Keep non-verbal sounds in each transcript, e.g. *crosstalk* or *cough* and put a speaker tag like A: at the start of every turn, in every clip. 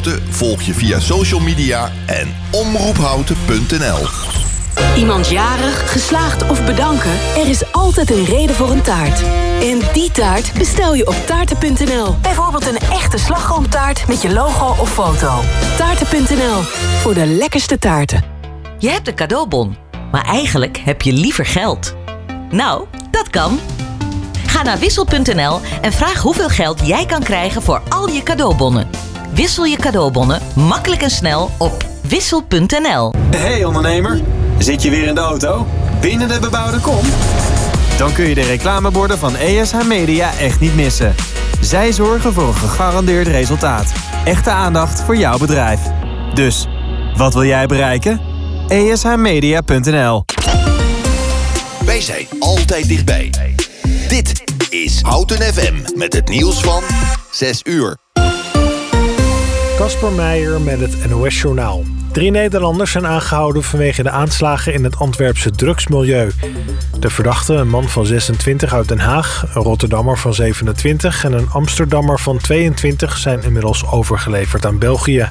A: Houten volg je via social media en omroephouten.nl.
B: Iemand jarig, geslaagd of bedanken? Er is altijd een reden voor een taart. En die taart bestel je op taarten.nl. Bijvoorbeeld een echte slagroomtaart met je logo of foto. Taarten.nl, voor de lekkerste taarten.
C: Je hebt een cadeaubon, maar eigenlijk heb je liever geld. Nou, dat kan. Ga naar wissel.nl en vraag hoeveel geld jij kan krijgen voor al je cadeaubonnen. Wissel je cadeaubonnen makkelijk en snel op wissel.nl.
D: Hey ondernemer, zit je weer in de auto? Binnen de bebouwde kom? Dan kun je de reclameborden van ESH Media echt niet missen. Zij zorgen voor een gegarandeerd resultaat. Echte aandacht voor jouw bedrijf. Dus, wat wil jij bereiken? ESHmedia.nl
A: Wij zijn altijd dichtbij. Dit is Houten FM met het nieuws van 6 uur.
E: Kasper Meijer met het NOS Journaal. Drie Nederlanders zijn aangehouden vanwege de aanslagen in het Antwerpse drugsmilieu. De verdachte, een man van 26 uit Den Haag, een Rotterdammer van 27 en een Amsterdammer van 22 zijn inmiddels overgeleverd aan België.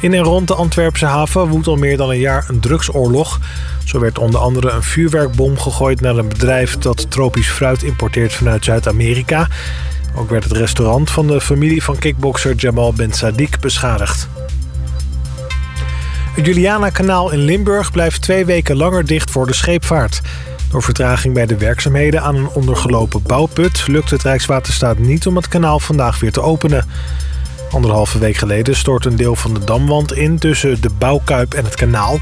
E: In en rond de Antwerpse haven woedt al meer dan een jaar een drugsoorlog. Zo werd onder andere een vuurwerkbom gegooid naar een bedrijf dat tropisch fruit importeert vanuit Zuid-Amerika. Ook werd het restaurant van de familie van kickbokser Jamal Ben Sadiq beschadigd. Het Juliana-kanaal in Limburg blijft twee weken langer dicht voor de scheepvaart. Door vertraging bij de werkzaamheden aan een ondergelopen bouwput... lukt het Rijkswaterstaat niet om het kanaal vandaag weer te openen. Anderhalve week geleden stort een deel van de damwand in... tussen de bouwkuip en het kanaal.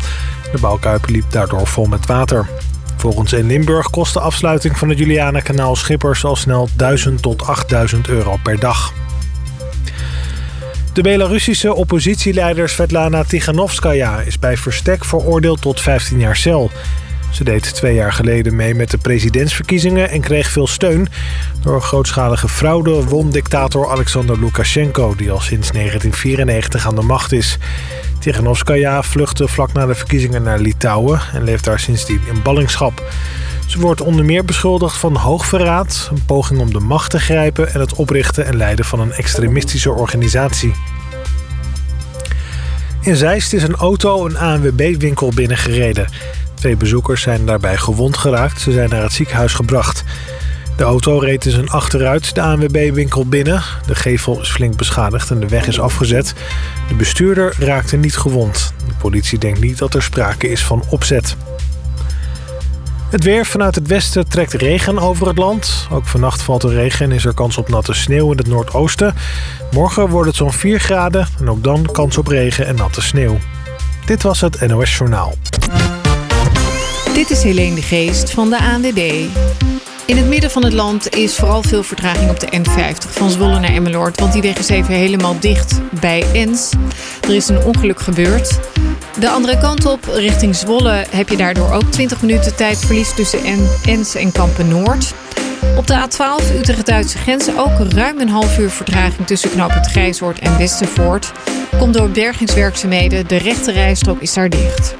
E: De bouwkuip liep daardoor vol met water. Volgens in Limburg kost de afsluiting van het Juliana-kanaal schippers al snel 1000 tot 8000 euro per dag. De Belarussische oppositieleider Svetlana Tiganovskaya is bij verstek veroordeeld tot 15 jaar cel. Ze deed twee jaar geleden mee met de presidentsverkiezingen en kreeg veel steun. Door grootschalige fraude won dictator Alexander Lukashenko, die al sinds 1994 aan de macht is. Tiganovskaya vluchtte vlak na de verkiezingen naar Litouwen en leeft daar sindsdien in ballingschap. Ze wordt onder meer beschuldigd van hoogverraad, een poging om de macht te grijpen en het oprichten en leiden van een extremistische organisatie. In Zeist is een auto een ANWB-winkel binnengereden. Twee bezoekers zijn daarbij gewond geraakt. Ze zijn naar het ziekenhuis gebracht. De auto reed in zijn achteruit de ANWB-winkel binnen. De gevel is flink beschadigd en de weg is afgezet. De bestuurder raakte niet gewond. De politie denkt niet dat er sprake is van opzet. Het weer vanuit het westen trekt regen over het land. Ook vannacht valt er regen en is er kans op natte sneeuw in het noordoosten. Morgen wordt het zo'n 4 graden en ook dan kans op regen en natte sneeuw. Dit was het NOS Journaal.
F: Dit is Helene de Geest van de ANWB. In het midden van het land is vooral veel vertraging op de N50 van Zwolle naar Emmeloord. Want die weg is even helemaal dicht bij Ens. Er is een ongeluk gebeurd. De andere kant op, richting Zwolle, heb je daardoor ook 20 minuten tijdverlies tussen Ens en Kampen-Noord. Op de A12 Utrecht-Duitse grens ook ruim een half uur vertraging tussen knooppunt Grijshoort en Westervoort. Komt door bergingswerkzaamheden, de rechte rijstrook is daar dicht.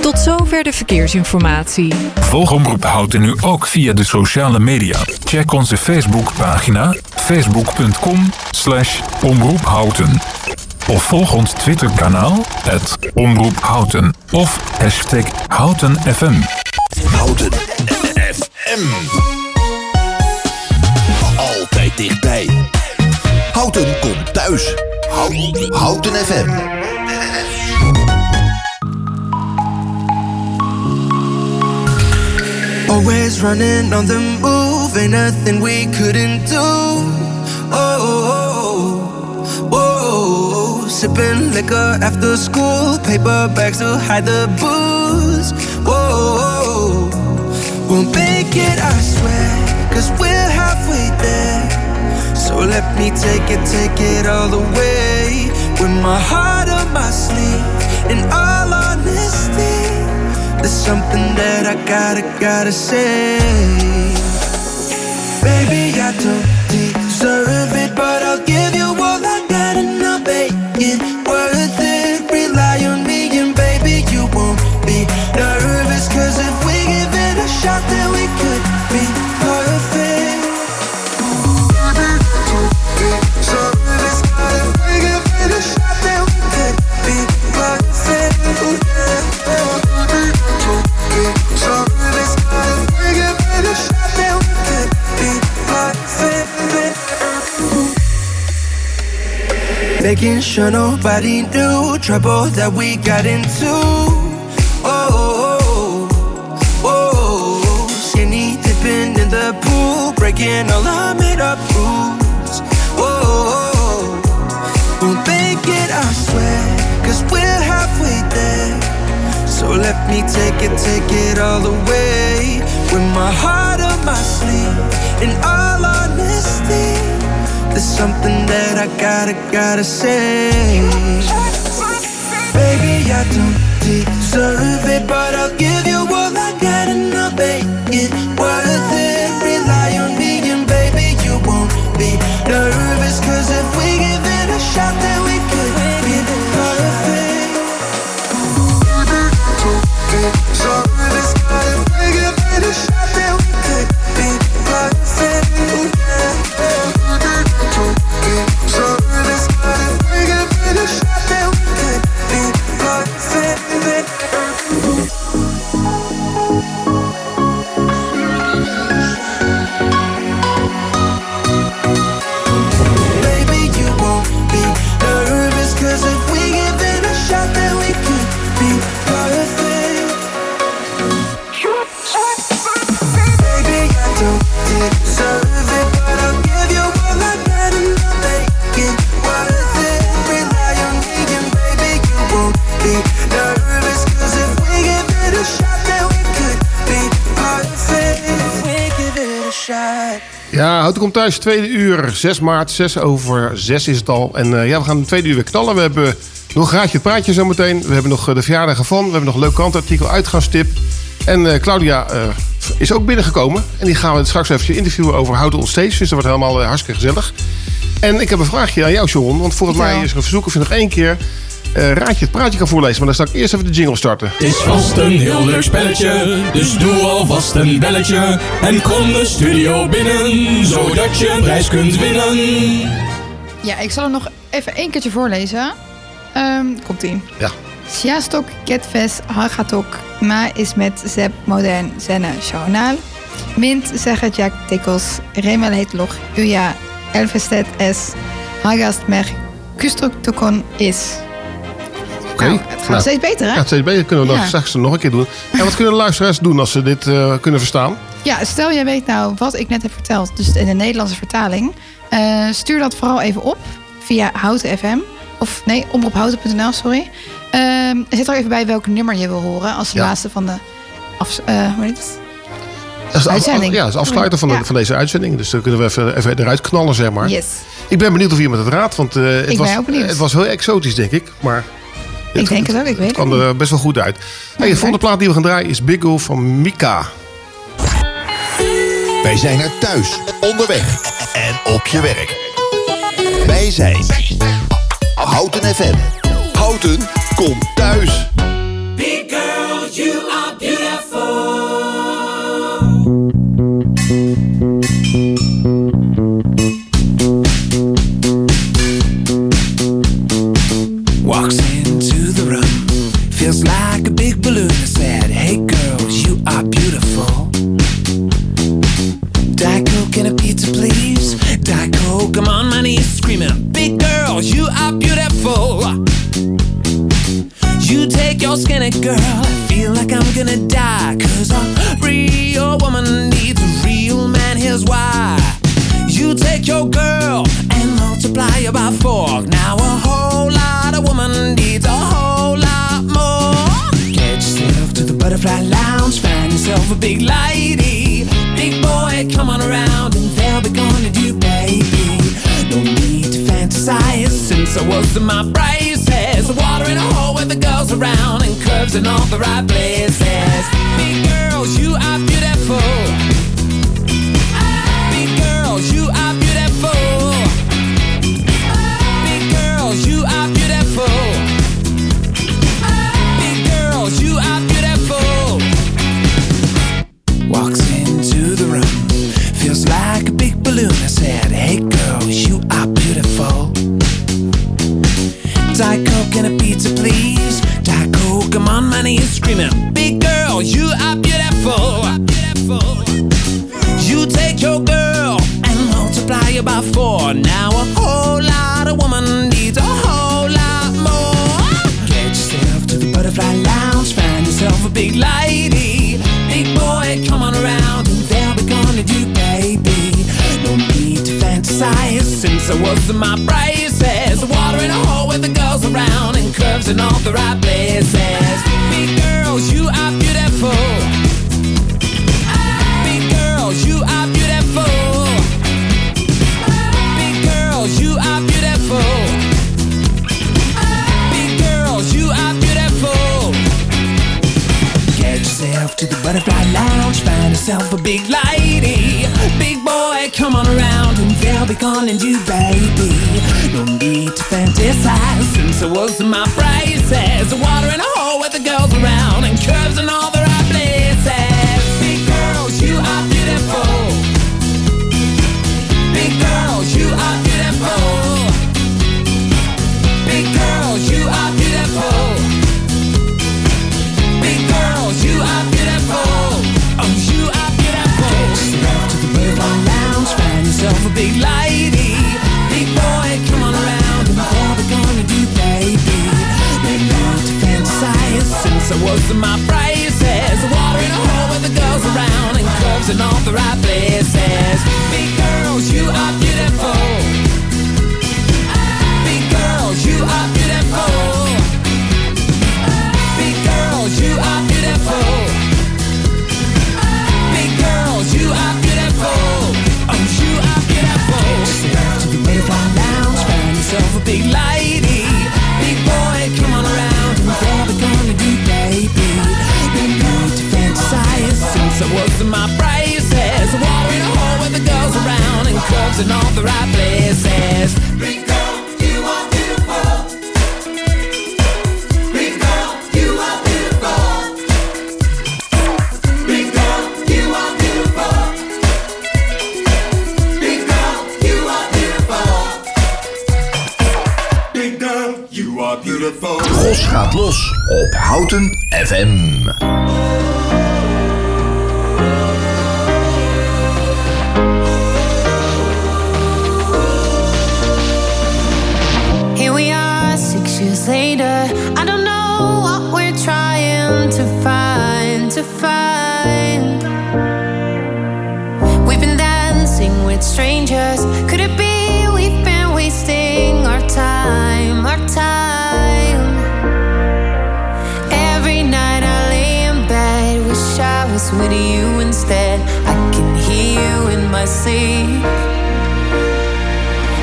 F: Tot zover de verkeersinformatie.
G: Volg Omroep Houten nu ook via de sociale media. Check onze Facebookpagina facebook.com slash omroephouten. Of volg ons Twitterkanaal het Omroep Houten. Of hashtag HoutenFM.
A: Houten FM. Altijd dichtbij. Houten komt thuis. Houten, Houten FM.
H: Always running on the move, ain't nothing we couldn't do. Oh, oh, oh, oh. sipping liquor after school, paper bags to hide the booze. Whoa, we'll make it, I swear, cause we're halfway there. So let me take it, take it all the way. With my heart on my sleeve, all honesty. There's something that I gotta, gotta say. Baby, I don't deserve it, but I'll give you all making sure nobody knew trouble that we got into. Oh, oh, oh, oh, skinny dipping in the pool, breaking all our made up rules. Oh, oh, oh, we'll make it, I swear, cause we're halfway there. So let me take it, take it all the way. With my heart on my sleeve, in all there's something that I gotta, gotta say. Baby, I don't deserve it, but I'll give you all I got and I'll make it worth it. Rely on me and baby, you won't be nervous, cause if we give it a shot,
I: komt thuis, tweede uur, 6 maart, 6 over 6 is het al. En eh, ja, we gaan de tweede uur weer knallen. We hebben nog een raadje praatje zometeen. We hebben nog eh, de verjaardag van. We hebben nog een leuk kantartikel, uitgangstip. En eh, Claudia is ook binnengekomen. En die gaan we straks even interviewen over Houten on Stage. Dus dat wordt helemaal hartstikke gezellig. En ik heb een vraagje aan jou, Sharon. Want volgens mij is er een verzoek of je nog één keer eh raadje het praatje kan voorlezen. Maar dan sta ik eerst even de jingle starten.
J: Het is vast een heel leuk spelletje, dus doe alvast een belletje. En kom de studio binnen, zodat je een prijs kunt winnen.
K: Ja, ik zal hem nog even één keertje voorlezen. Ehm komt ie.
I: Ja.
K: Sziasztok, kedves hallgatók! Ma is met Zeb modern zene journal. Mint zeggen Jack Tikkels, remelheid log, uja, elvestet es, hagast mer, kustruktukon is.
I: Oké.
K: Nou, het gaat steeds beter, hè?
I: Het steeds beter. Kunnen we nog straks nog een keer doen. En wat kunnen de luisteraars doen als ze dit eh, kunnen verstaan?
K: Ja, stel jij weet nou wat ik net heb verteld, dus in de Nederlandse vertaling. eh, stuur dat vooral even op via Houten FM. Of nee, omroephouten.nl, sorry. Ehm zet er even bij welk nummer je wil horen als de
I: Ja.
K: laatste van de af, eh, hoe heet het?
I: Dat is de af-
K: Uitzending.
I: ja, dat is de afsluiter van, de-
K: Ja.
I: van deze uitzending. Dus dan kunnen we even, even eruit knallen, zeg maar.
K: Yes.
I: Ik ben benieuwd of iemand het raadt. Want het, was, het was heel exotisch, denk ik. Maar
K: Ik denk het ook, ik weet
I: het kwam
K: het
I: er best wel goed uit. Hey, de volgende plaat die we gaan draaien is Big Girl van Mika.
A: Wij zijn er thuis, onderweg en op je werk. Wij zijn Houten FM. Houten komt thuis.
J: Big girl, you
H: your skinny girl, I feel like I'm gonna die. Cause a real woman needs a real man, here's why. You take your girl and multiply her by four. Now a whole lot of woman needs a whole lot more. Get yourself to the butterfly lounge, find yourself a big lady. Big boy, come on around and they'll be gonna do, baby. No need to fantasize since I was in my braces. Water in a hole with the girls around and in all the right places. Big girls, you are beautiful.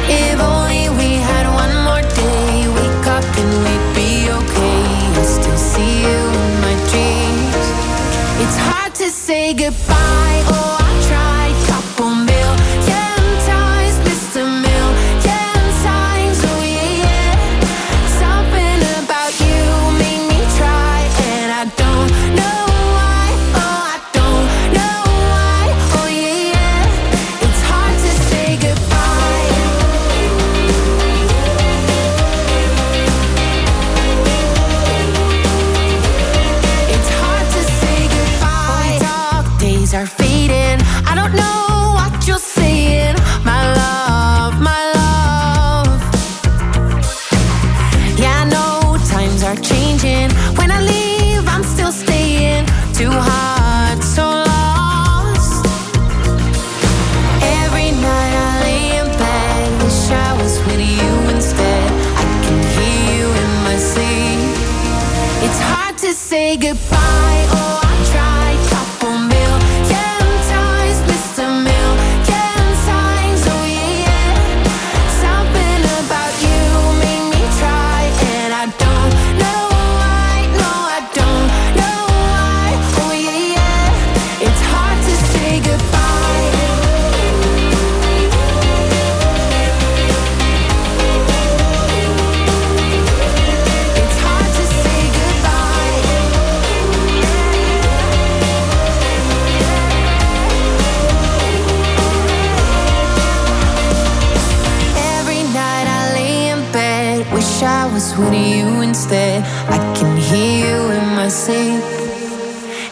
L: If only we had one more day, wake up and we'd be okay. I still see you in my dreams. It's hard to say goodbye. Oh,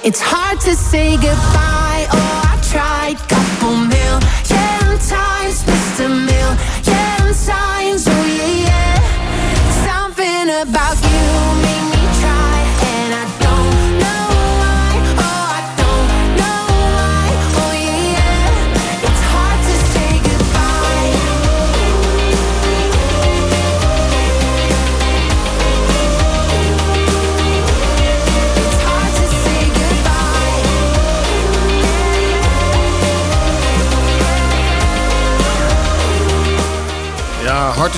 L: It's hard to say goodbye.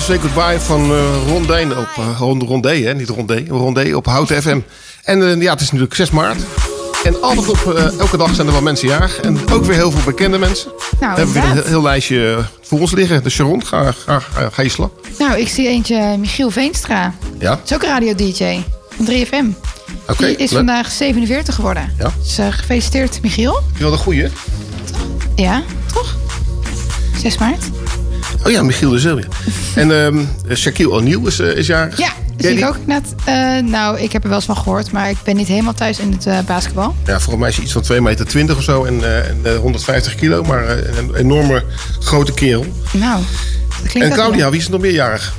L: Say Goodbye
I: van uh, Rondé op uh, Rondé, hè? niet Rondé, Rondé op Houten FM. En uh, ja, het is natuurlijk 6 maart. En altijd op uh, elke dag zijn er wel mensen jarig. En ook weer heel veel bekende mensen.
K: Nou,
I: We hebben weer een heel, lijstje voor ons liggen. Dus Sharon, ga, ga, ga, ga je slag.
K: Nou, ik zie eentje Michiel Veenstra.
I: Ja,
K: Dat is ook radio-dj van 3FM.
I: oké.
K: Die is
I: leuk.
K: vandaag 47 geworden.
I: Ja.
K: Dus eh, gefeliciteerd, Michiel.
I: Je wil een goeie?
K: Ja, toch? 6 maart.
I: Oh ja, Michiel de Zeeuw. ja. En ehm Shaquille O'Neal is, eh, is jarig.
K: Ja, dat zie ik
I: die?
K: ook net. eh, nou, ik heb er wel eens van gehoord, maar ik ben niet helemaal thuis in het eh, basketbal.
I: Ja, volgens mij is hij iets van 2 meter 20 of zo en, eh, en eh, 150 kilo. Maar een enorme grote kerel.
K: Nou, dat klinkt
I: En Claudia, wie is er nog meer jarig?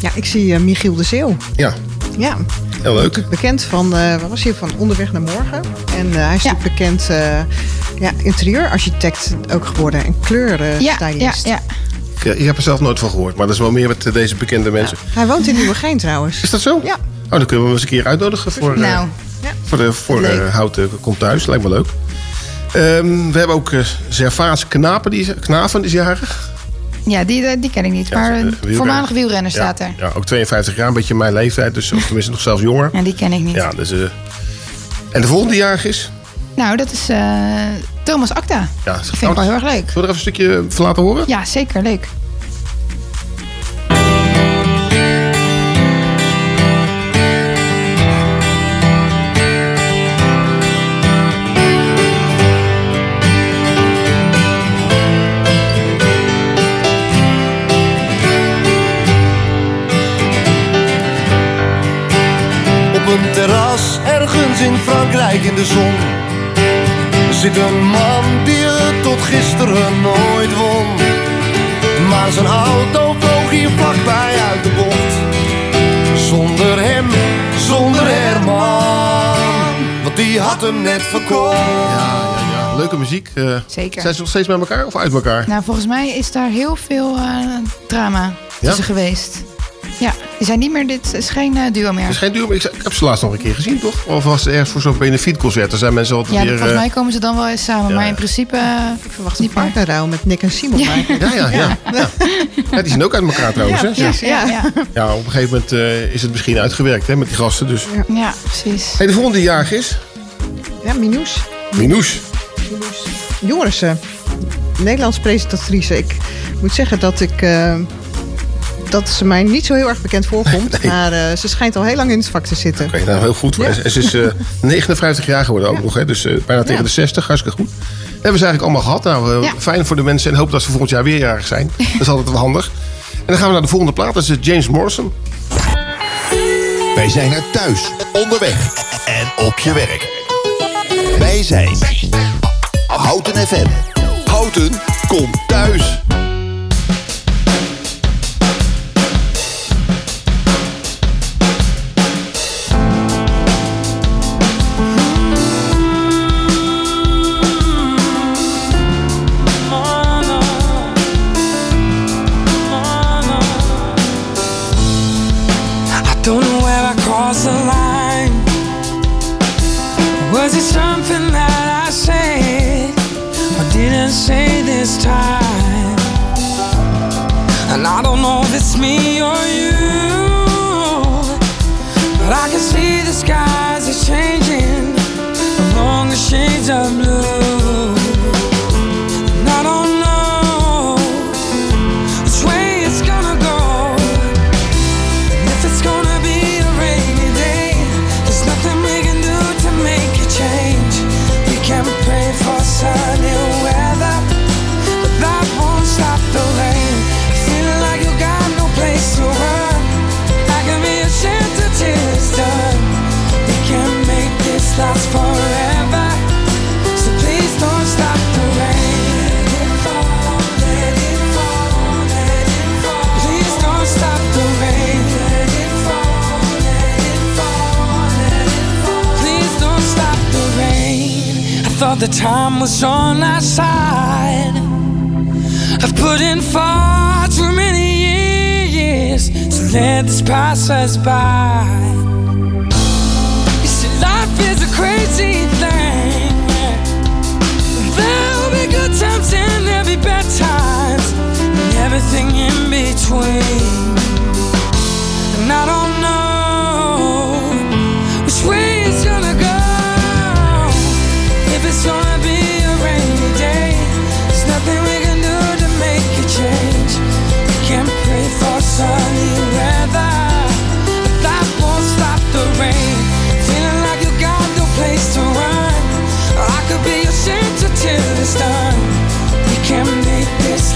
M: Ja, ik zie Michiel de Zeeuw.
I: Ja,
M: Ja,
I: heel leuk.
M: bekend van, eh wat was hij, van Onderweg naar Morgen. En hij is
K: Ja.
M: natuurlijk bekend eh, ja, interieurarchitect ook geworden. En
K: Ja, ja,
M: kleurenstylist.
K: ja.
I: Ja, ik heb er zelf nooit van gehoord, maar dat is wel meer met eh, deze bekende mensen.
M: Hij woont in Nieuwegein trouwens.
I: Is dat zo?
M: Ja.
I: Oh, dan kunnen we hem eens een keer uitnodigen voor, eh,
K: Nou,
I: voor de voor eh, Houten Komt Thuis. Lijkt me leuk. Ehm, we hebben ook uh, Servaas Knapen, die is, Knaven is jarig.
K: ja, die, die ken ik niet. Maar
I: wielrenner.
K: voormalig wielrenner staat
I: ja,
K: er.
I: Ja, ook 52 jaar, een beetje mijn leeftijd. Dus, of tenminste nog zelfs jonger.
K: Ja, die ken ik niet.
I: Ja, dus, en de volgende jarig is?
K: Nou, dat is Thomas Acta.
I: Ja,
K: Dat vind ik wel heel erg leuk.
I: Zullen we er even een stukje van laten horen?
K: Ja, zeker. Leuk.
N: Een man die het tot gisteren nooit won. Maar zijn auto vloog hier vlakbij uit de bocht. Zonder hem, zonder Herman, want die had hem net verkocht.
I: Ja, ja, ja. Leuke muziek. Eh,
K: Zeker.
I: Zijn ze nog steeds bij elkaar of uit elkaar?
K: Nou, volgens mij is daar heel veel eh, drama tussen geweest. Die zijn niet meer, dit is geen eh, duo meer.
I: Het is geen duur, maar ik, ik heb ze laatst nog een keer gezien, toch? Of was het ergens voor zo'n benefietconcert? Er zijn mensen altijd
K: Ja,
I: weer...
K: volgens
I: eh,
K: mij komen ze dan wel eens samen.
I: ja,
K: Maar in principe eh,
M: Ik verwacht
K: meer.
M: partnerruil met Nick en Simon.
K: Ja.
I: Ja, ja, ja. ja. Ja, die zijn ook uit elkaar trouwens, hè?
K: Ja, ja, ja.
I: Ja, op een gegeven moment eh, is het misschien uitgewerkt hè, met die gasten. Dus.
K: Ja, precies.
I: Hey, de volgende jarig is
M: Ja, Minous.
I: Minous.
M: Jorissen. Nederlands presentatrice. Ik moet zeggen dat ik... dat ze mij niet zo heel erg bekend voorkomt. *laughs* Maar eh, ze schijnt al heel lang in het vak te zitten.
I: Oké, nou heel goed.
M: Ja.
I: En Ze ze is eh, *laughs* 59 jaar geworden ook nog, hè? dus eh, bijna tegen
M: Ja.
I: de 60. Hartstikke goed. Dat hebben ze eigenlijk allemaal gehad. Nou, eh,
K: Ja.
I: Fijn voor de mensen en hoop dat ze volgend jaar weer jarig zijn. *laughs* Dat is altijd wel handig. En dan gaan we naar de volgende plaat. Dat is eh, James Morrison.
A: Wij zijn er thuis, onderweg en op je werk. Wij zijn Houten FM. Houten komt thuis.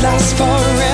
O: last forever.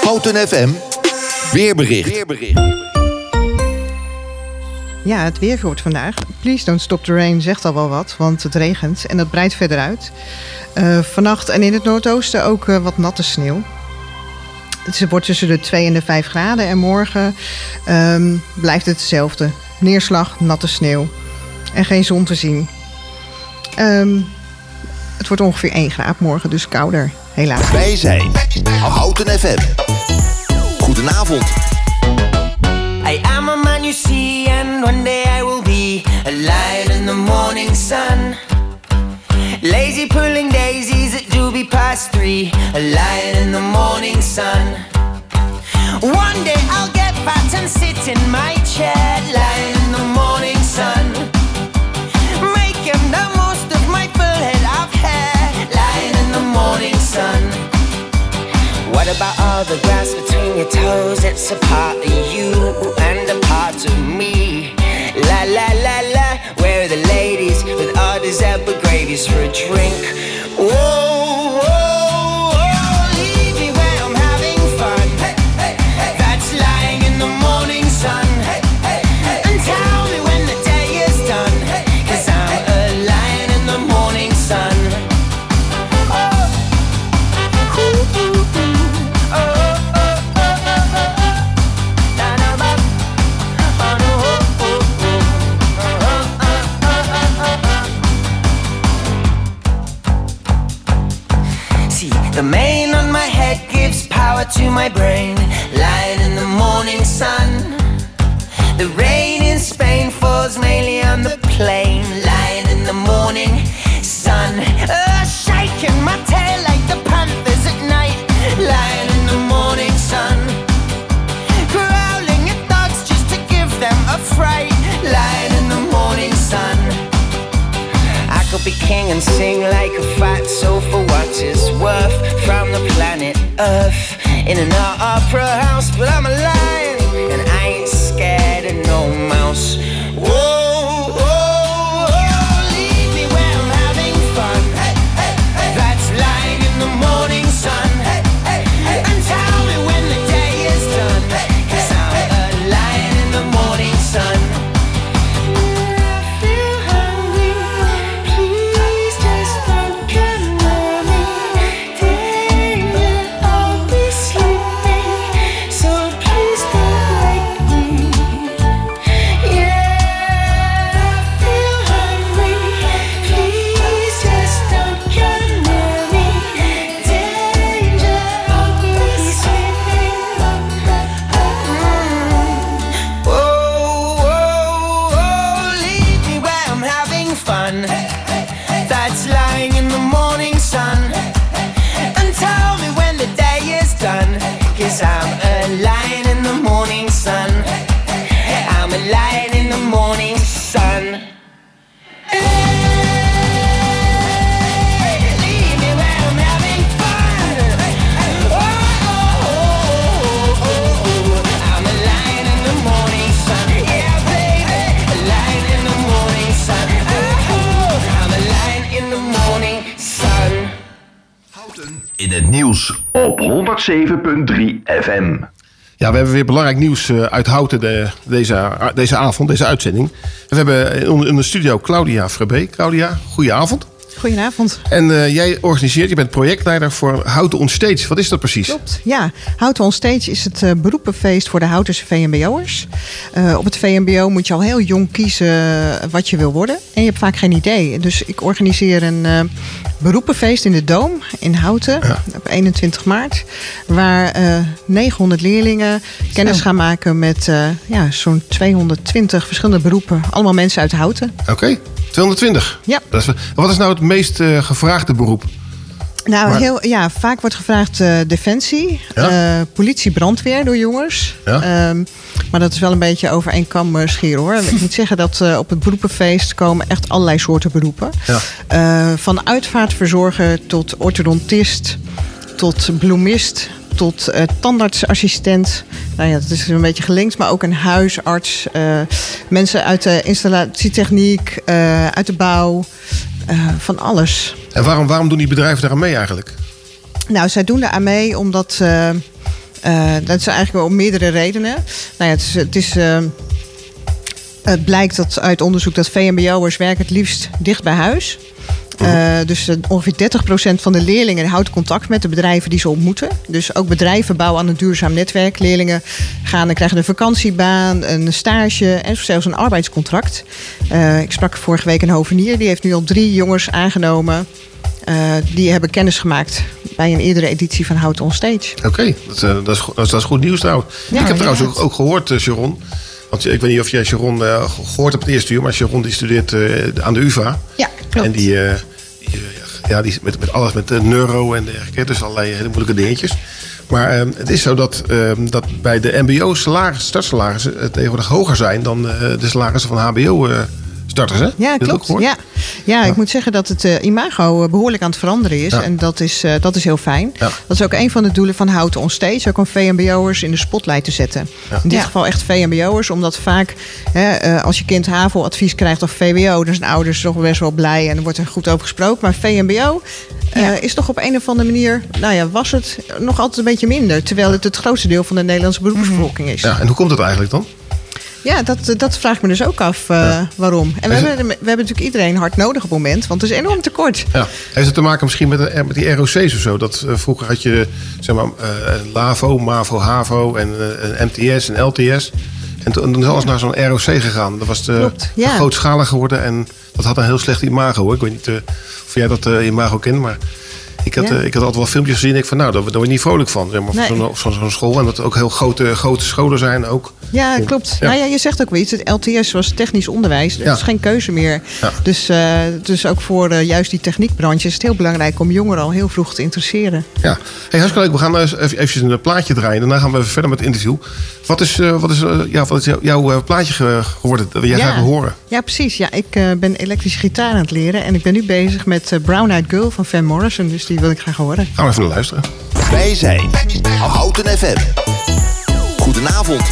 A: Houten FM weerbericht. weerbericht.
M: Ja, het weer wordt vandaag. Please don't stop the rain zegt al wel wat, want het regent en dat breidt verder uit. Eh, vannacht en in het noordoosten ook eh, wat natte sneeuw. Het wordt tussen de 2 en de 5 graden en morgen ehm, blijft het hetzelfde. Neerslag, natte sneeuw en geen zon te zien. Ehm, het wordt ongeveer 1 graad morgen, dus kouder.
A: Wij zijn Houten FM. Goedenavond.
P: I am a man you see and one day I will be a lion in the morning sun. Lazy pulling daisies at doobie past three, a lion in the morning sun. One day I'll get fat and sit in my chair, lion in the morning about all the grass between your toes? It's a part of you and a part of me. La la la la, where are the ladies with all these gravies for a drink? Whoa. my brain, light in the morning sun. The rain
I: belangrijk nieuws eh, uit Houten de, deze, deze avond, deze uitzending. We hebben in de studio Claudia Frabé. Claudia, goedenavond.
M: Goedenavond.
I: En eh, jij organiseert, je bent projectleider voor Houten on Stage. Wat is dat precies?
M: Klopt, ja. Houten on Stage is het eh, beroepenfeest voor de Houtense VMBO'ers. Eh, op het VMBO moet je al heel jong kiezen wat je wil worden. En je hebt vaak geen idee. Dus ik organiseer een beroepenfeest in de Doom in Houten op 21 maart. Waar eh, 900 leerlingen kennis
I: Zo.
M: gaan maken met ja, zo'n 220 verschillende beroepen. Allemaal mensen uit Houten.
I: Oké, 220.
M: Ja.
I: Dat is, wel- wat is nou het meest eh, gevraagde beroep?
M: Nou,
I: Maar-
M: heel, ja, vaak wordt gevraagd eh, defensie,
I: Ja.
M: eh, politie, brandweer door jongens.
I: Ja.
M: Ehm, maar dat is wel een beetje over één kam scheren hoor. Ik moet zeggen dat op het beroepenfeest komen echt allerlei soorten beroepen.
I: Ja.
M: Van uitvaartverzorger tot orthodontist, tot bloemist, tot tandartsassistent. Nou ja, dat is een beetje gelinkt, maar ook een huisarts. mensen uit de installatietechniek, uit de bouw, eh, van alles.
I: En waarom, waarom doen die bedrijven daar aan mee eigenlijk?
M: Nou, zij doen daar aan mee omdat. eh, dat is eigenlijk wel om meerdere redenen. Nou ja, het is. Het is het blijkt dat uit onderzoek dat VMBO'ers werken het liefst dicht bij huis. Eh, dus eh, ongeveer 30% van de leerlingen houdt contact met de bedrijven die ze ontmoeten. Dus ook bedrijven bouwen aan een duurzaam netwerk. Leerlingen gaan en krijgen een vakantiebaan, een stage en zelfs een arbeidscontract. Eh, ik sprak vorige week een hovenier, die heeft nu al drie jongens aangenomen. Die hebben kennis gemaakt bij een eerdere editie van Hout on Stage.
I: Oké, dat, eh, dat, is, go- dat, is, dat is goed nieuws trouwens.
M: Ja,
I: ik heb trouwens ook, gehoord, eh, Sharon. Want ik weet niet of jij Sharon eh, gehoord hebt het eerste uur, maar Sharon die studeert aan de UvA.
K: Ja, klopt.
I: En die, ja, die met, met alles met eh, neuro en dergelijke, dus allerlei hele moeilijke dingetjes. Maar eh, het is zo dat, eh, dat bij de MBO salaris, startsalarissen eh, tegenwoordig hoger zijn dan eh, de salarissen van HBO-starters. hè?
M: Ja, klopt. Ja. Ja, ik moet zeggen dat het eh, imago eh, behoorlijk aan het veranderen is.
I: Ja.
M: En dat is, eh, dat is heel fijn.
I: Ja.
M: Dat is ook een van de doelen van Houten on Stage. Ook om VMBO'ers in de spotlight te zetten.
I: Ja.
M: In dit
K: Ja.
M: geval echt VMBO'ers. Omdat vaak hè, eh, als je kind HAVO-advies krijgt of VWO... dan zijn ouders toch best wel blij en er wordt er goed over gesproken. Maar VMBO eh, is toch op een of andere manier... nou ja, was het nog altijd een beetje minder. Terwijl het het grootste deel van de Nederlandse beroepsbevolking is.
I: Ja, en hoe komt dat eigenlijk dan?
M: Ja, dat, dat vraag ik me dus ook af eh, waarom. En we
I: het-
M: hebben, we hebben natuurlijk iedereen hard nodig op het moment, want het is enorm tekort.
I: Ja. Heeft het te maken misschien met, de- met die ROC's of zo? Dat, eh, vroeger had je zeg maar, eh, LAVO, MAVO, HAVO en eh, een MTS en LTS. En toen toen is alles naar zo'n ROC gegaan. Dat was te,
M: Klopt, ja.
I: grootschalig geworden en dat had een heel slecht imago. hoor. Ik weet niet eh, of jij dat eh, imago kent, maar ik had,
M: Ja.
I: eh, ik had altijd wel filmpjes gezien. En ik van, nou, daar, daar word je niet vrolijk van. Zeg maar,
M: Nee.
I: van zo'n school. En dat ook heel grote, grote scholen zijn ook.
M: Ja, klopt.
I: Ja.
M: Nou ja, je zegt ook wel iets. Het LTS was technisch onderwijs. Er
I: Ja.
M: is geen keuze meer. Dus, eh, dus ook voor eh, juist die techniekbranche is het heel belangrijk om jongeren al heel vroeg te interesseren.
I: Ja, hey, hartstikke leuk. We gaan eens even, eventjes een plaatje draaien. Daarna gaan we even verder met het interview. Wat is, eh, wat is, eh, ja, wat is jou- jouw eh, plaatje ge- geworden dat jij
M: Ja.
I: wil horen?
M: Ja, precies. Ja, ik eh, ben elektrische gitaar aan het leren. En ik ben nu bezig met Brown Eyed Girl van Van Morrison. Dus die wil ik graag horen.
I: Gaan we even naar luisteren.
A: Wij zijn Houten FM. Goedenavond.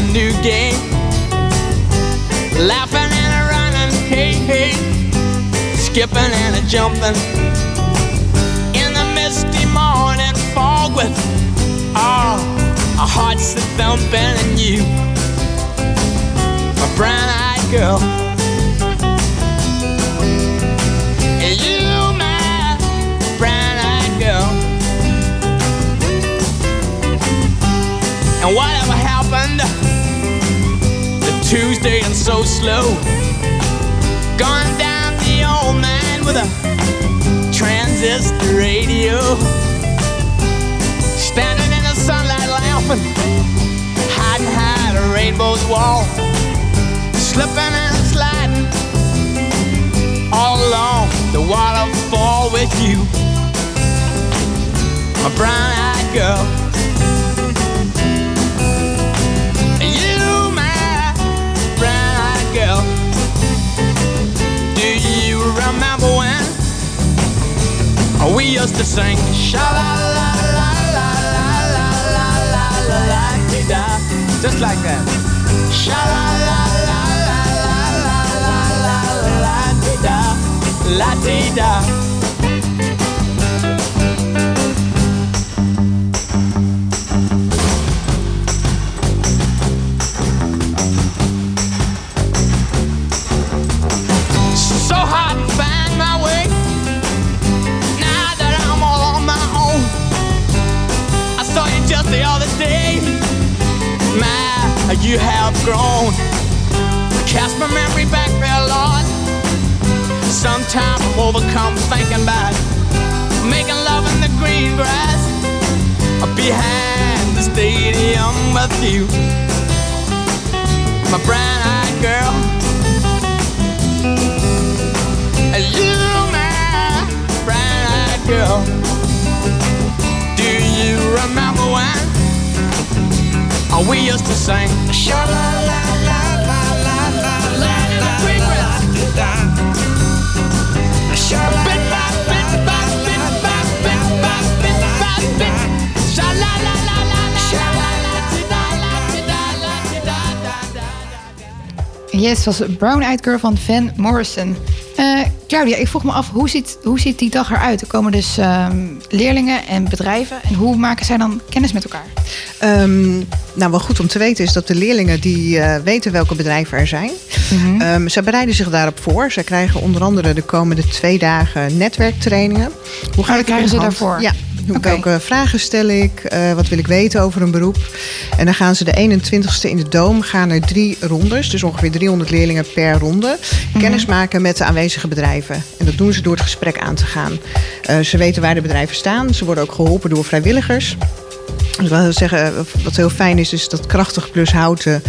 O: A new game, laughing and a running, hey hey, skipping and a jumping. In the misty morning fog with all our hearts a thumping and you, my brown-eyed girl. Tuesday and so slow? Gone down the old man with a transistor radio. Standing in the sunlight laughing, hiding behind a rainbow's wall. Slipping and sliding all along the waterfall with you, my brown-eyed girl. remember when oh, we used to sing sha la la la la la la la la la la di da just like that sha la la la la la la la la la di da la di da you have grown. Cast my memory back there, Lord. Sometimes I'm overcome thinking about making love in the green grass behind the stadium with you. My brown eyed girl. We used to sing? Sha la la la la la la la la la la la la la la. La.
K: Yes, was Brown Eyed Girl van Van Morrison. Eh, Claudia, ik vroeg me af, hoe ziet, hoe ziet die dag eruit? Er komen dus ehm, leerlingen en bedrijven. En hoe maken zij dan kennis met elkaar?
M: Ehm, nou, wel goed om te weten is dat de leerlingen die eh, weten welke bedrijven er zijn.
K: Mhm.
M: Ehm, zij bereiden zich daarop voor. Zij krijgen onder andere de komende twee dagen netwerktrainingen. Hoe
K: dat
M: ik
K: krijgen ze daarvoor?
M: Ja. Hoe-. Welke vragen stel ik? Eh, wat wil ik weten over een beroep? En dan gaan ze de 21ste in de Doom gaan er drie rondes. Dus ongeveer 300 leerlingen per ronde. Kennis maken met de aanwezige bedrijven. En dat doen ze door het gesprek aan te gaan. Eh, ze weten waar de bedrijven staan. Ze worden ook geholpen door vrijwilligers. Dus wat wil zeggen, wat heel fijn is, is dat Krachtig Plus Houten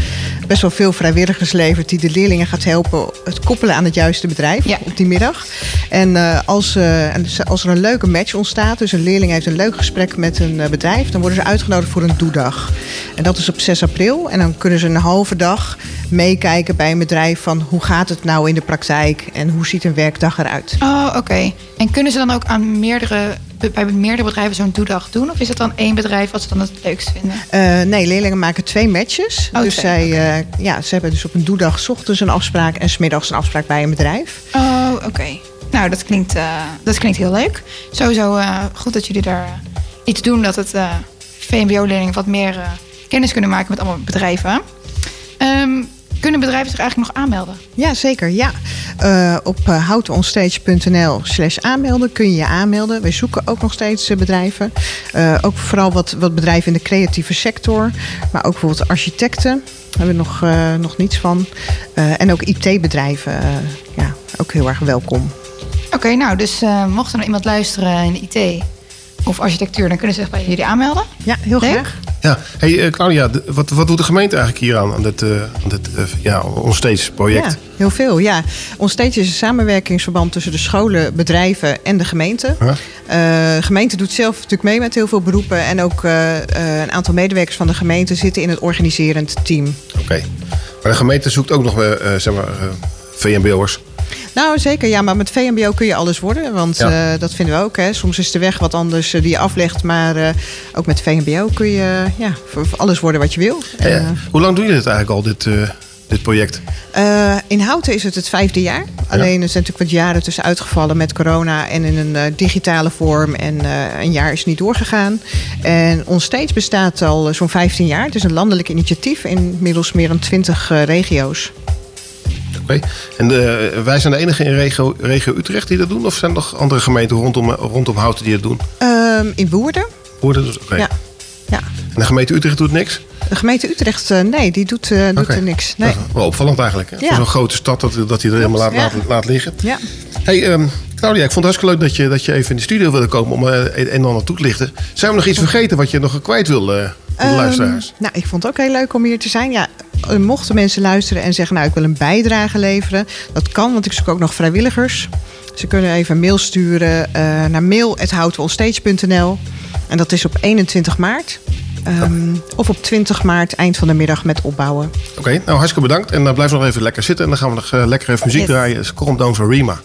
M: best wel veel vrijwilligers levert die de leerlingen gaat helpen het koppelen aan het juiste bedrijf op die middag. En eh, als, eh, als er een leuke match ontstaat, dus een leerling heeft een leuk gesprek met een eh, bedrijf, dan worden ze uitgenodigd voor een doedag. En dat is op 6 april. En dan kunnen ze een halve dag meekijken bij een bedrijf van hoe gaat het nou in de praktijk en hoe ziet een werkdag eruit.
K: Oh, oké. En kunnen ze dan ook aan meerdere, bij meerdere bedrijven zo'n doedag doen? Of is het dan één bedrijf wat ze dan het leukst vinden?
M: Eh, nee, leerlingen maken twee matches.
K: Oh,
M: dus
K: twee,
M: zij, eh, ja, ze hebben dus op een doedag ochtends een afspraak en smiddags een afspraak bij een bedrijf.
K: Oh, oké. Nou, dat klinkt, eh, dat klinkt heel leuk. Sowieso goed dat jullie daar iets doen dat het VMBO-leerlingen wat meer kennis kunnen maken met allemaal bedrijven. Ehm, kunnen bedrijven zich eigenlijk nog aanmelden?
M: Ja, zeker. Ja. Eh, op uh, houtenonstage.nl slash aanmelden kun je je aanmelden. Wij zoeken ook nog steeds eh, bedrijven. Eh, ook vooral wat, wat bedrijven in de creatieve sector. Maar ook bijvoorbeeld architecten. Daar hebben we nog, eh, nog niets van. Eh, en ook IT-bedrijven. eh, ja, ook heel erg welkom.
K: Oké, nou, dus eh, mocht er nou iemand luisteren in de IT of architectuur, dan kunnen ze zich bij jullie aanmelden.
M: Ja, heel
K: graag.
I: Ja, hey, eh, Claudia, wat, wat doet de gemeente eigenlijk hier aan, aan dit, aan dit eh, ja, onstage project?
M: Ja, heel veel. Ja. Onstage is een samenwerkingsverband tussen de scholen, bedrijven en de gemeente.
I: Huh?
M: De gemeente doet zelf natuurlijk mee met heel veel beroepen. En ook een aantal medewerkers van de gemeente zitten in het organiserend team.
I: Oké. Maar de gemeente zoekt ook nog zeg maar, VMBO'ers.
M: Nou, zeker. Ja, maar met VMBO kun je alles worden. Want
I: Ja.
M: eh, dat vinden we ook. Hè. Soms is de weg wat anders eh, die je aflegt. Maar eh, ook met VMBO kun je ja, voor, voor alles worden wat je wil. En,
I: hoe lang doe je dit eigenlijk al, dit, dit project?
M: In Houten is het het vijfde jaar. Alleen er zijn natuurlijk wat jaren tussen uitgevallen met corona en in een digitale vorm. En een jaar is niet doorgegaan. En ons steeds bestaat al zo'n 15 jaar. Het is een landelijk initiatief in inmiddels meer dan 20 eh, regio's.
I: Oké. En eh, wij zijn de enige in regio, regio Utrecht die dat doen? Of zijn er nog andere gemeenten rondom, rondom Houten die dat doen?
M: Ehm, in Woerden.
I: Woerden dus? Oké.
M: Ja. ja.
I: En de gemeente Utrecht doet niks?
M: De gemeente Utrecht, eh, nee, die doet, eh, doet er niks. Nee.
I: Wel opvallend eigenlijk. Hè?
M: Ja.
I: Voor zo'n grote stad dat, dat hij er helemaal laat,
M: Ja.
I: laat, laat liggen.
M: Ja.
I: Hey, ehm, Claudia, ik vond het hartstikke leuk dat je, dat je even in de studio wilde komen om eh, een en ander toe te lichten. Zijn we nog iets vergeten wat je nog kwijt wil aan de
M: Ehm,
I: luisteraars?
M: nou, ik vond het ook heel leuk om hier te zijn. Ja, mochten mensen luisteren en zeggen, nou, ik wil een bijdrage leveren. Dat kan, want ik zoek ook nog vrijwilligers. Ze kunnen even een mail sturen eh, naar mail.houtenonstage.nl. En dat is op 21 maart. Ehm, Of op 20 maart, eind van de middag, met opbouwen.
I: Oké, nou hartstikke bedankt. En dan blijf nog even lekker zitten. En dan gaan we nog eh, lekker even muziek
M: Yes.
I: draaien. Dus Calm Down van Rima.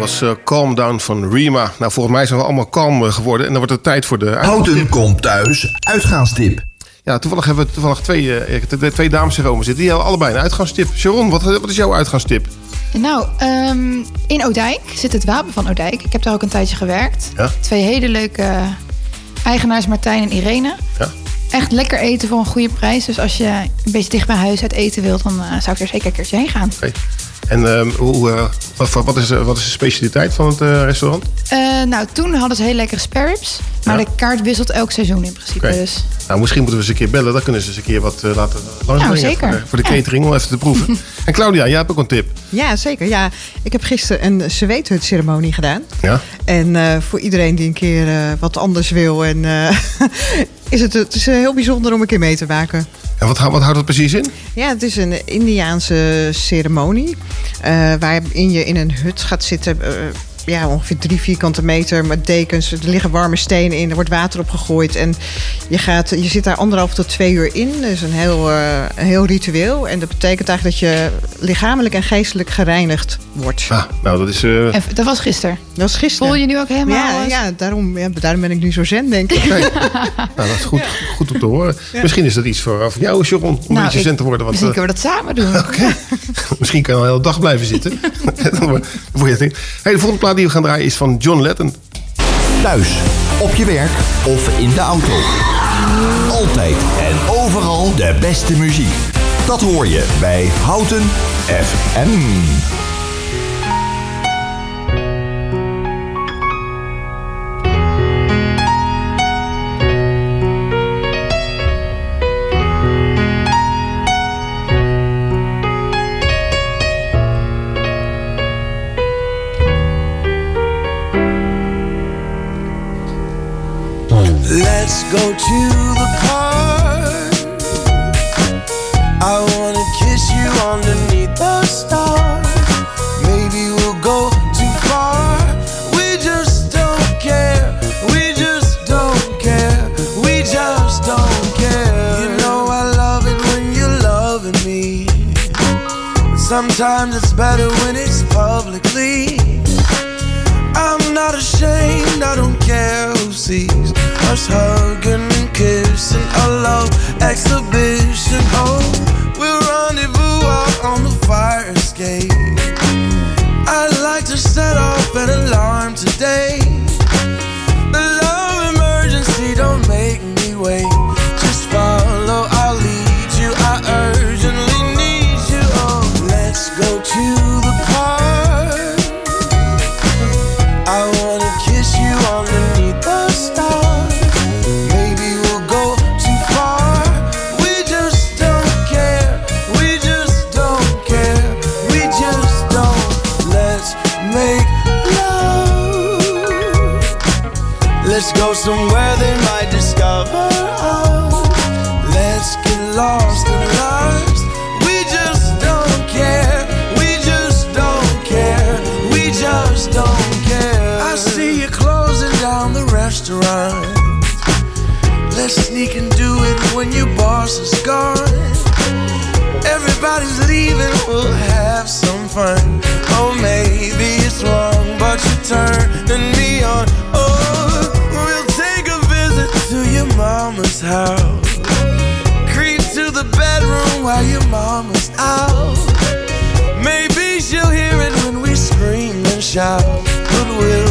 Q: Was
I: eh, Calm Down van Rima. Nou, volgens mij zijn we allemaal kalm eh, geworden. En dan wordt het tijd voor de...
A: Houten komt thuis. Uitgaanstip.
I: Ja, toevallig hebben we toevallig twee, eh, twee dames hierover zitten. Die hebben allebei een uitgaanstip. Sharon, wat, wat is jouw uitgaanstip?
K: Nou, ehm, in Oudijk zit het wapen van Oudijk. Ik heb daar ook een tijdje gewerkt.
I: Ja.
K: Twee hele leuke eigenaars, Martijn en Irene.
I: Ja.
K: Echt lekker eten voor een goede prijs. Dus als je een beetje dicht bij huis uit eten wilt, dan eh, zou ik er zeker een keertje heen gaan.
I: En ehm, hoe, eh, wat, wat, is, eh, wat is de specialiteit van het eh, restaurant?
K: Eh, nou, toen hadden ze hele lekkere spare ribs. Maar
I: Ja.
K: de kaart wisselt elk seizoen in principe. Dus
I: Nou, misschien moeten we ze een keer bellen. Dan kunnen ze eens een keer wat laten langsbrengen.
K: Nou, zeker.
I: Voor de, voor de
K: Ja.
I: catering, om even te proeven. *laughs* en Claudia, jij hebt ook een tip.
M: Ja, zeker. Ja, ik heb gisteren een zweethut-ceremonie gedaan.
I: Ja?
M: En eh, voor iedereen die een keer eh, wat anders wil, en, eh, *laughs* is het, het is heel bijzonder om een keer mee te maken.
I: En wat, wat houdt dat precies in?
M: Ja, het is een Indiaanse ceremonie. eh, waarin je in een hut gaat zitten. eh, ja, ongeveer drie vierkante meter met dekens. Er liggen warme stenen in, er wordt water op gegooid. En je, gaat, je zit daar anderhalf tot twee uur in. Dat is een heel, eh, een heel ritueel. En dat betekent eigenlijk dat je lichamelijk en geestelijk gereinigd wordt.
I: Ah, nou, dat is... eh,
K: En dat was gisteren.
M: Dat was gisteren.
K: Voel je nu ook helemaal...
M: Ja, ja, daarom, ja, daarom ben ik nu zo zen, denk ik. *laughs*
I: nou, dat is goed, goed om te horen.
M: Ja.
I: Misschien is dat iets voor, voor jou, Sharon, om een
K: Nou,
I: beetje
K: ik-
I: zen te worden. Want,
K: Misschien
I: eh,
K: kunnen we dat samen doen. *laughs*
I: misschien kan je al een hele dag blijven zitten. *laughs* dan word word je. Hey, de volgende plaat die we gaan draaien is van John Letton.
A: Thuis, op je werk of in de auto. Altijd en overal de beste muziek. Dat hoor je bij Houten FM.
H: Let's go to the park. I wanna kiss you underneath the stars. Maybe we'll go too far. We just don't care. We just don't care. We just don't care. You know I love it when you're loving me. Sometimes it's better when it's publicly. I'm not ashamed, I don't care who sees us hugging and kissing. A love exhibition. Oh, we'll rendezvous out on the fire escape. I'd like to set off an alarm today. Sneak and do it when your boss is gone. Everybody's leaving, we'll have some fun. Oh, maybe it's wrong, but you're turning me on. Oh, we'll take a visit to your mama's house. Creep to the bedroom while your mama's out. Maybe she'll hear it when we scream and shout. But we'll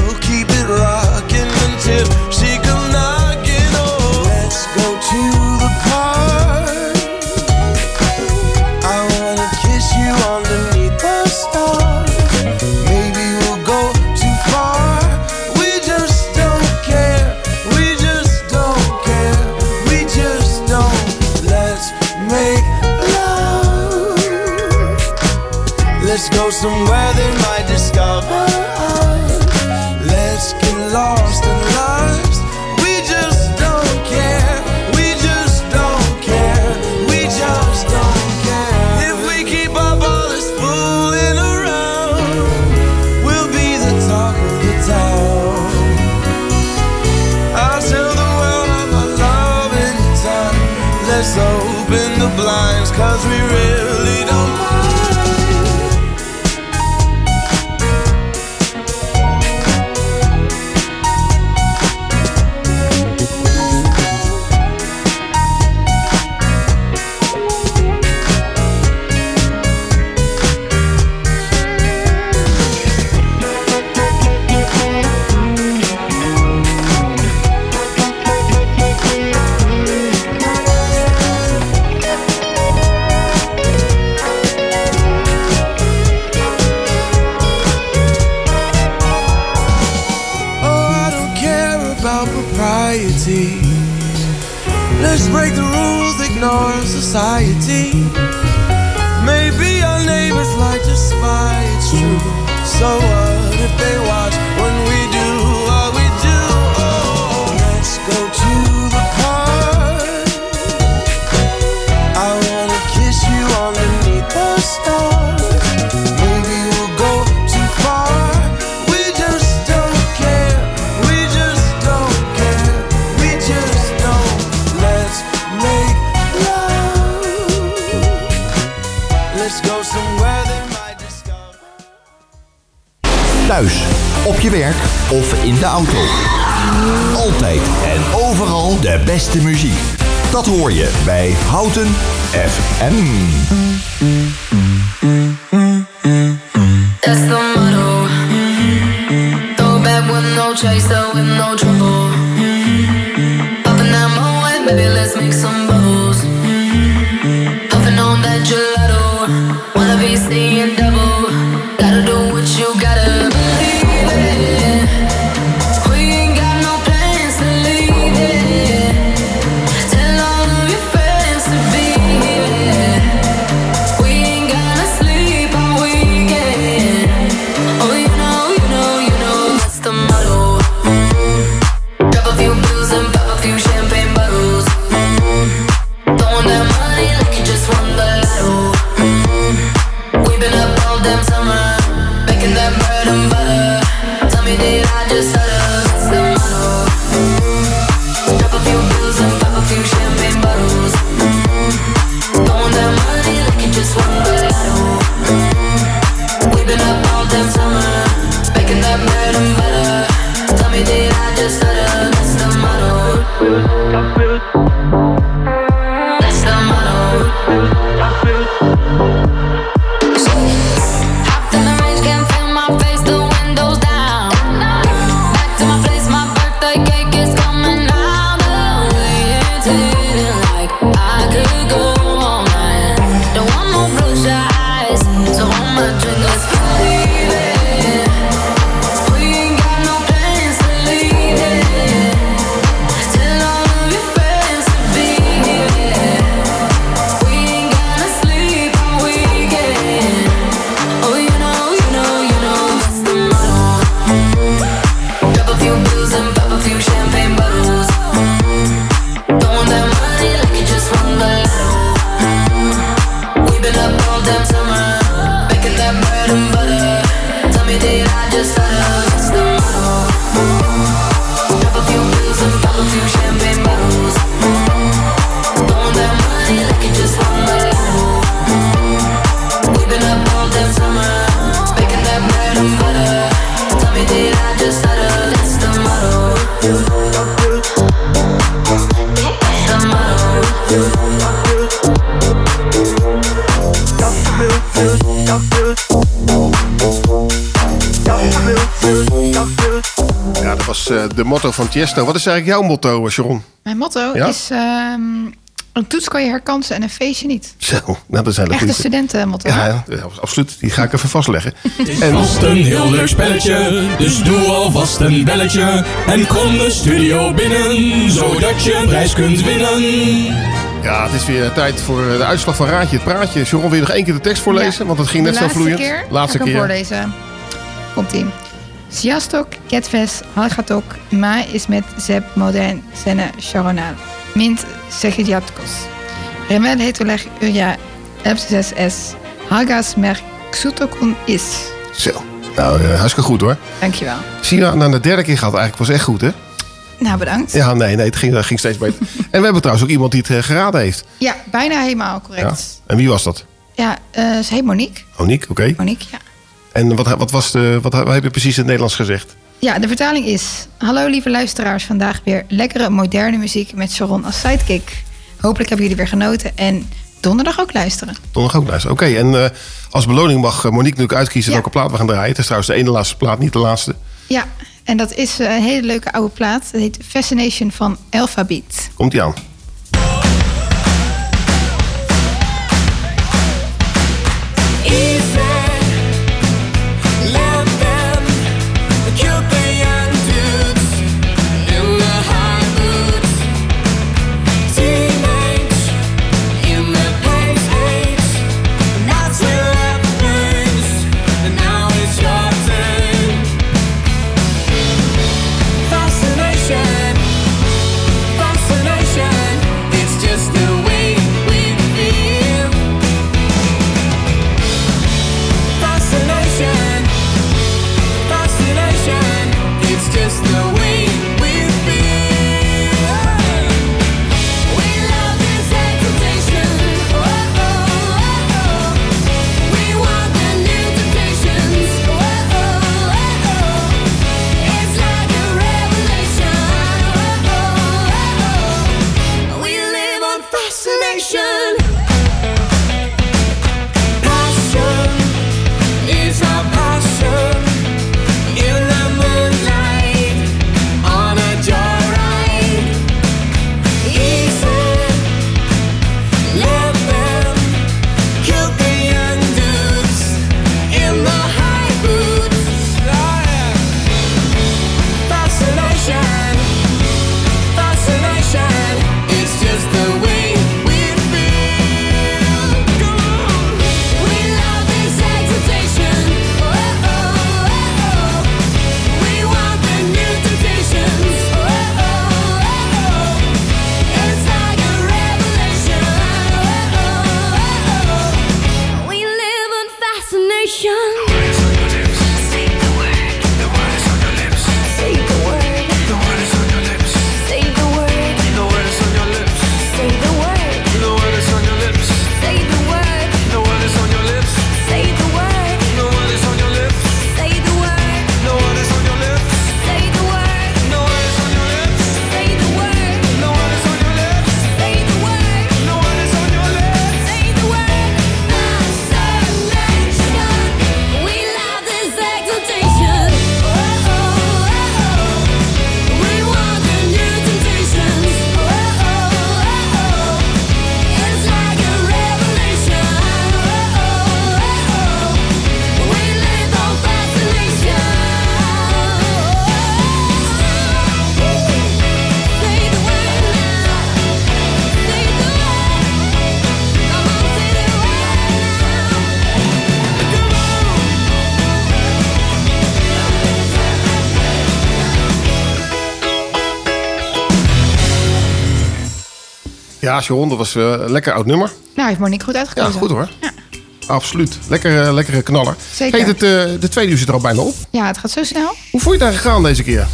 H: about propriety. Let's break the rules, ignore society. Maybe our neighbors like to spy, it's true. So what if they watch
A: Op je werk of in de auto. Altijd en overal de beste muziek. Dat hoor je bij Houten FM.
R: Damn summer, making that butter. Tell me, did I just stutter? That's the motto. Motto
I: van Tiesto. Wat is eigenlijk jouw motto, eh, Sharon?
K: Mijn motto
I: Ja?
K: is... ehm, een toets kan je herkansen en een feestje niet.
I: Zo, nou, dat is hele
K: Echt een studentenmotto.
I: Ja, ja, absoluut. Die ga ik even vastleggen. *laughs*
J: En vast een heel leuk spelletje, dus doe alvast een belletje. En kom de studio binnen, zodat je een prijs kunt winnen.
I: Ja, het is weer tijd voor de uitslag van Raadje het Praatje. Sharon, wil je nog één keer de tekst voorlezen? Want het ging net zo
K: laatste
I: vloeiend.
K: Keer
I: laatste
K: ga ik
I: keer.
K: voorlezen. Komt-ie. Sziasztok, kedves hallgatók! Ma is met Zeb modern zene Sharonal. Mint Szegedjatkos. Remélhetőleg ője F6S Hagas mer Xutokun is.
I: Zo, nou, eh, hartstikke goed hoor.
K: Dankjewel.
I: Je, nou, na de derde keer het eigenlijk was echt goed, hè?
K: Nou, bedankt.
I: Ja, nee, nee, het ging, het ging steeds beter. *laughs* en we hebben trouwens ook iemand die het eh, geraden heeft.
K: Ja, bijna helemaal
I: Ja.
K: correct.
I: En wie was dat?
K: Ja, eh ze heet Monique.
I: Monique, oké.
K: Monique, ja.
I: En wat, wat, was de, wat, wat heb je precies in het Nederlands gezegd?
K: Ja, de vertaling is... Hallo lieve luisteraars, vandaag weer lekkere moderne muziek met Sharon als sidekick. Hopelijk hebben jullie weer genoten en donderdag ook luisteren.
I: Donderdag ook luisteren. Oké, en eh, als beloning mag eh, Monique natuurlijk uitkiezen
K: Ja.
I: welke plaat we gaan draaien. Het is trouwens de ene laatste plaat, niet de laatste.
K: Ja, en dat is eh, een hele leuke oude plaat. Het heet Fascination van Alphabet.
I: Komt die aan.
S: station.
I: Ja, Sharon, dat was eh, een lekker oud nummer.
K: Nou, heeft Monique goed
I: Ja,
K: uitgekozen.
I: goed hoor. Absoluut. Lekker, eh, lekkere knaller.
K: Zeker.
I: Hey, het, eh, de tweede uur zit er al bijna op.
K: Ja, het gaat zo snel.
I: Hoe vond je eigenlijk gegaan deze keer?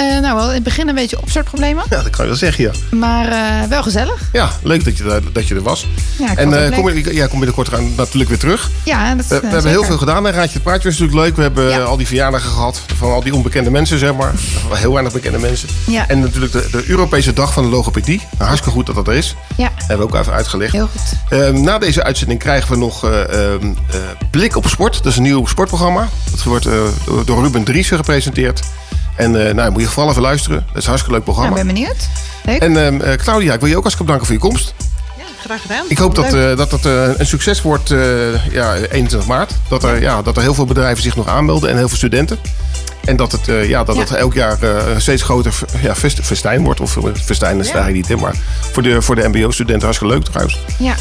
K: Eh, nou, wel in het begin een beetje opstartproblemen.
I: Ja, dat kan je wel zeggen, ja.
K: Maar eh, wel gezellig.
I: Ja, leuk dat je, er- dat je er was.
K: Ja, ik
I: en
K: ook
I: kom, je- ja, kom binnenkort gaan natuurlijk weer terug.
K: Ja, dat
I: We,
K: eh,
I: we hebben heel veel gedaan. Hè. Raadje het Praatje was natuurlijk leuk. We hebben al die verjaardagen gehad van al die onbekende mensen, zeg maar. Heel weinig bekende mensen.
K: Ja.
I: En natuurlijk de, de Europese Dag van de Logopedie. Nou, hartstikke goed dat dat er is.
K: Ja,
I: hebben we ook even uitgelegd.
K: heel goed.
I: Ehm, na deze uitzending krijgen we nog eh, ehm, eh, Blik op Sport. Dat is een nieuw sportprogramma. Dat wordt door- door Ruben Driessen gepresenteerd. En eh, nou, moet je vooral even luisteren. Dat is een hartstikke leuk programma.
K: ik ben benieuwd. Leuk.
I: en ehm, eh, Claudia, ik wil je ook hartstikke bedanken voor je komst.
M: Graag gedaan.
I: Ik hoop dat, eh, dat het een succes wordt ja, 21 maart. Dat er, ja, dat er heel veel bedrijven zich nog aanmelden en heel veel studenten. En dat het, ja, dat
K: Ja.
I: het elk jaar een steeds groter ja, fest, festijn wordt. Of festijn is
K: Ja.
I: eigenlijk niet, hè, maar voor de, voor de mbo-studenten hartstikke leuk trouwens.
K: Ja.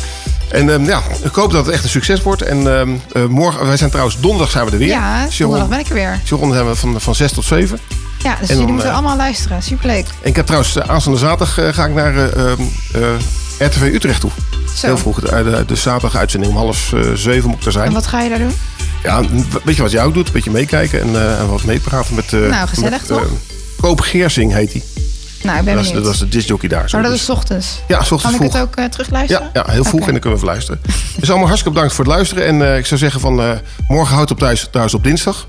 I: En ehm, ja, ik hoop dat het echt een succes wordt. En ehm, eh, morgen, wij zijn trouwens donderdag zijn we er weer.
K: Ja, donderdag ben ik er weer.
I: Sharon hebben we van, van 6 tot 7.
K: Ja, dus
I: En
K: jullie
I: dan,
K: moeten
I: eh,
K: allemaal luisteren. Superleuk.
I: En ik heb trouwens eh, aanstaande zaterdag ga ik naar eh, ehm, eh, RTV Utrecht toe.
K: Zo.
I: Heel vroeg. De, de, de zaterdag uitzending om half zeven moet ik er zijn.
K: En wat ga je daar doen?
I: Ja, weet je wat jij ook doet? Een beetje meekijken en, en wat meepraten met...
K: Nou, gezellig,
I: met,
K: toch?
I: Koop Geersing heet hij.
K: Nou, ik ben
I: Dat is, dat is de discjockey daar. zo.
K: maar dat
I: Dus-
K: is 's ochtends.
I: Ja, 's ochtends
K: Kan ik
I: vroeg.
K: het ook eh, terugluisteren?
I: Ja, ja, heel vroeg en dan kunnen we even luisteren. Dus allemaal hartstikke bedankt voor het luisteren. En eh, ik zou zeggen van eh, morgen houdt op thuis, thuis op dinsdag.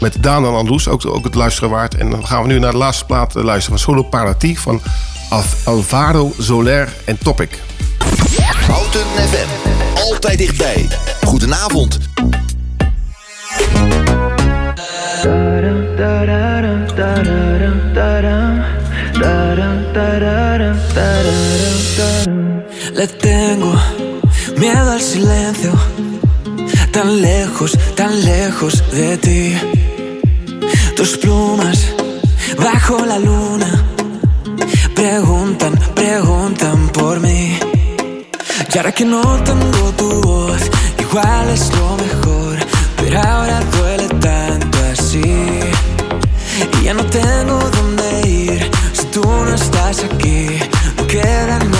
I: Met Daan en Andoes, ook, ook het luisteren waard. En dan gaan we nu naar de laatste plaat luisteren van Solo Parati van Al- Alvaro Soler en Topic.
A: Houten FM. Altijd dichtbij. Goedenavond.
Q: Le tengo miedo al silencio, tan lejos, tan lejos de ti. Tus plumas bajo la luna preguntan, preguntan por mí. Y ahora que no tengo tu voz, igual es lo mejor, pero ahora duele tanto así. Y ya no tengo estás aquí. No queda nada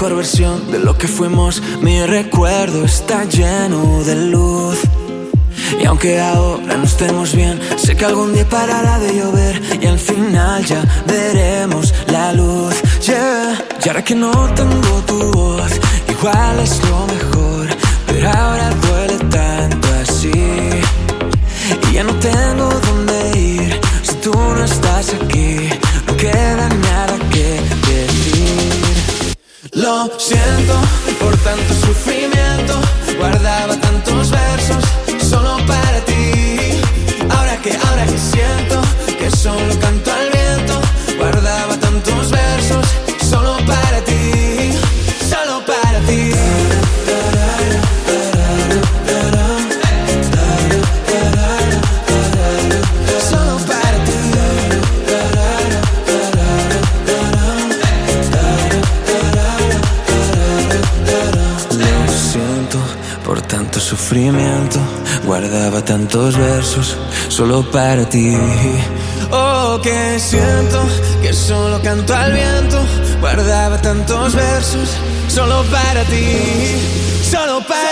Q: mejor versión de lo que fuimos. Mi recuerdo está lleno de luz. Y aunque ahora no estemos bien, sé que algún día parará de llover y al final ya veremos la luz. Yeah. Y ahora que no tengo tu voz, igual es lo mejor, pero ahora duele tanto así. Y ya no tengo dónde ir si tú no estás aquí. No queda nada tanto sufrir. Tantos versos solo para ti. Oh, que siento que solo canto al viento. Guardaba tantos versos solo para ti. Solo para ti.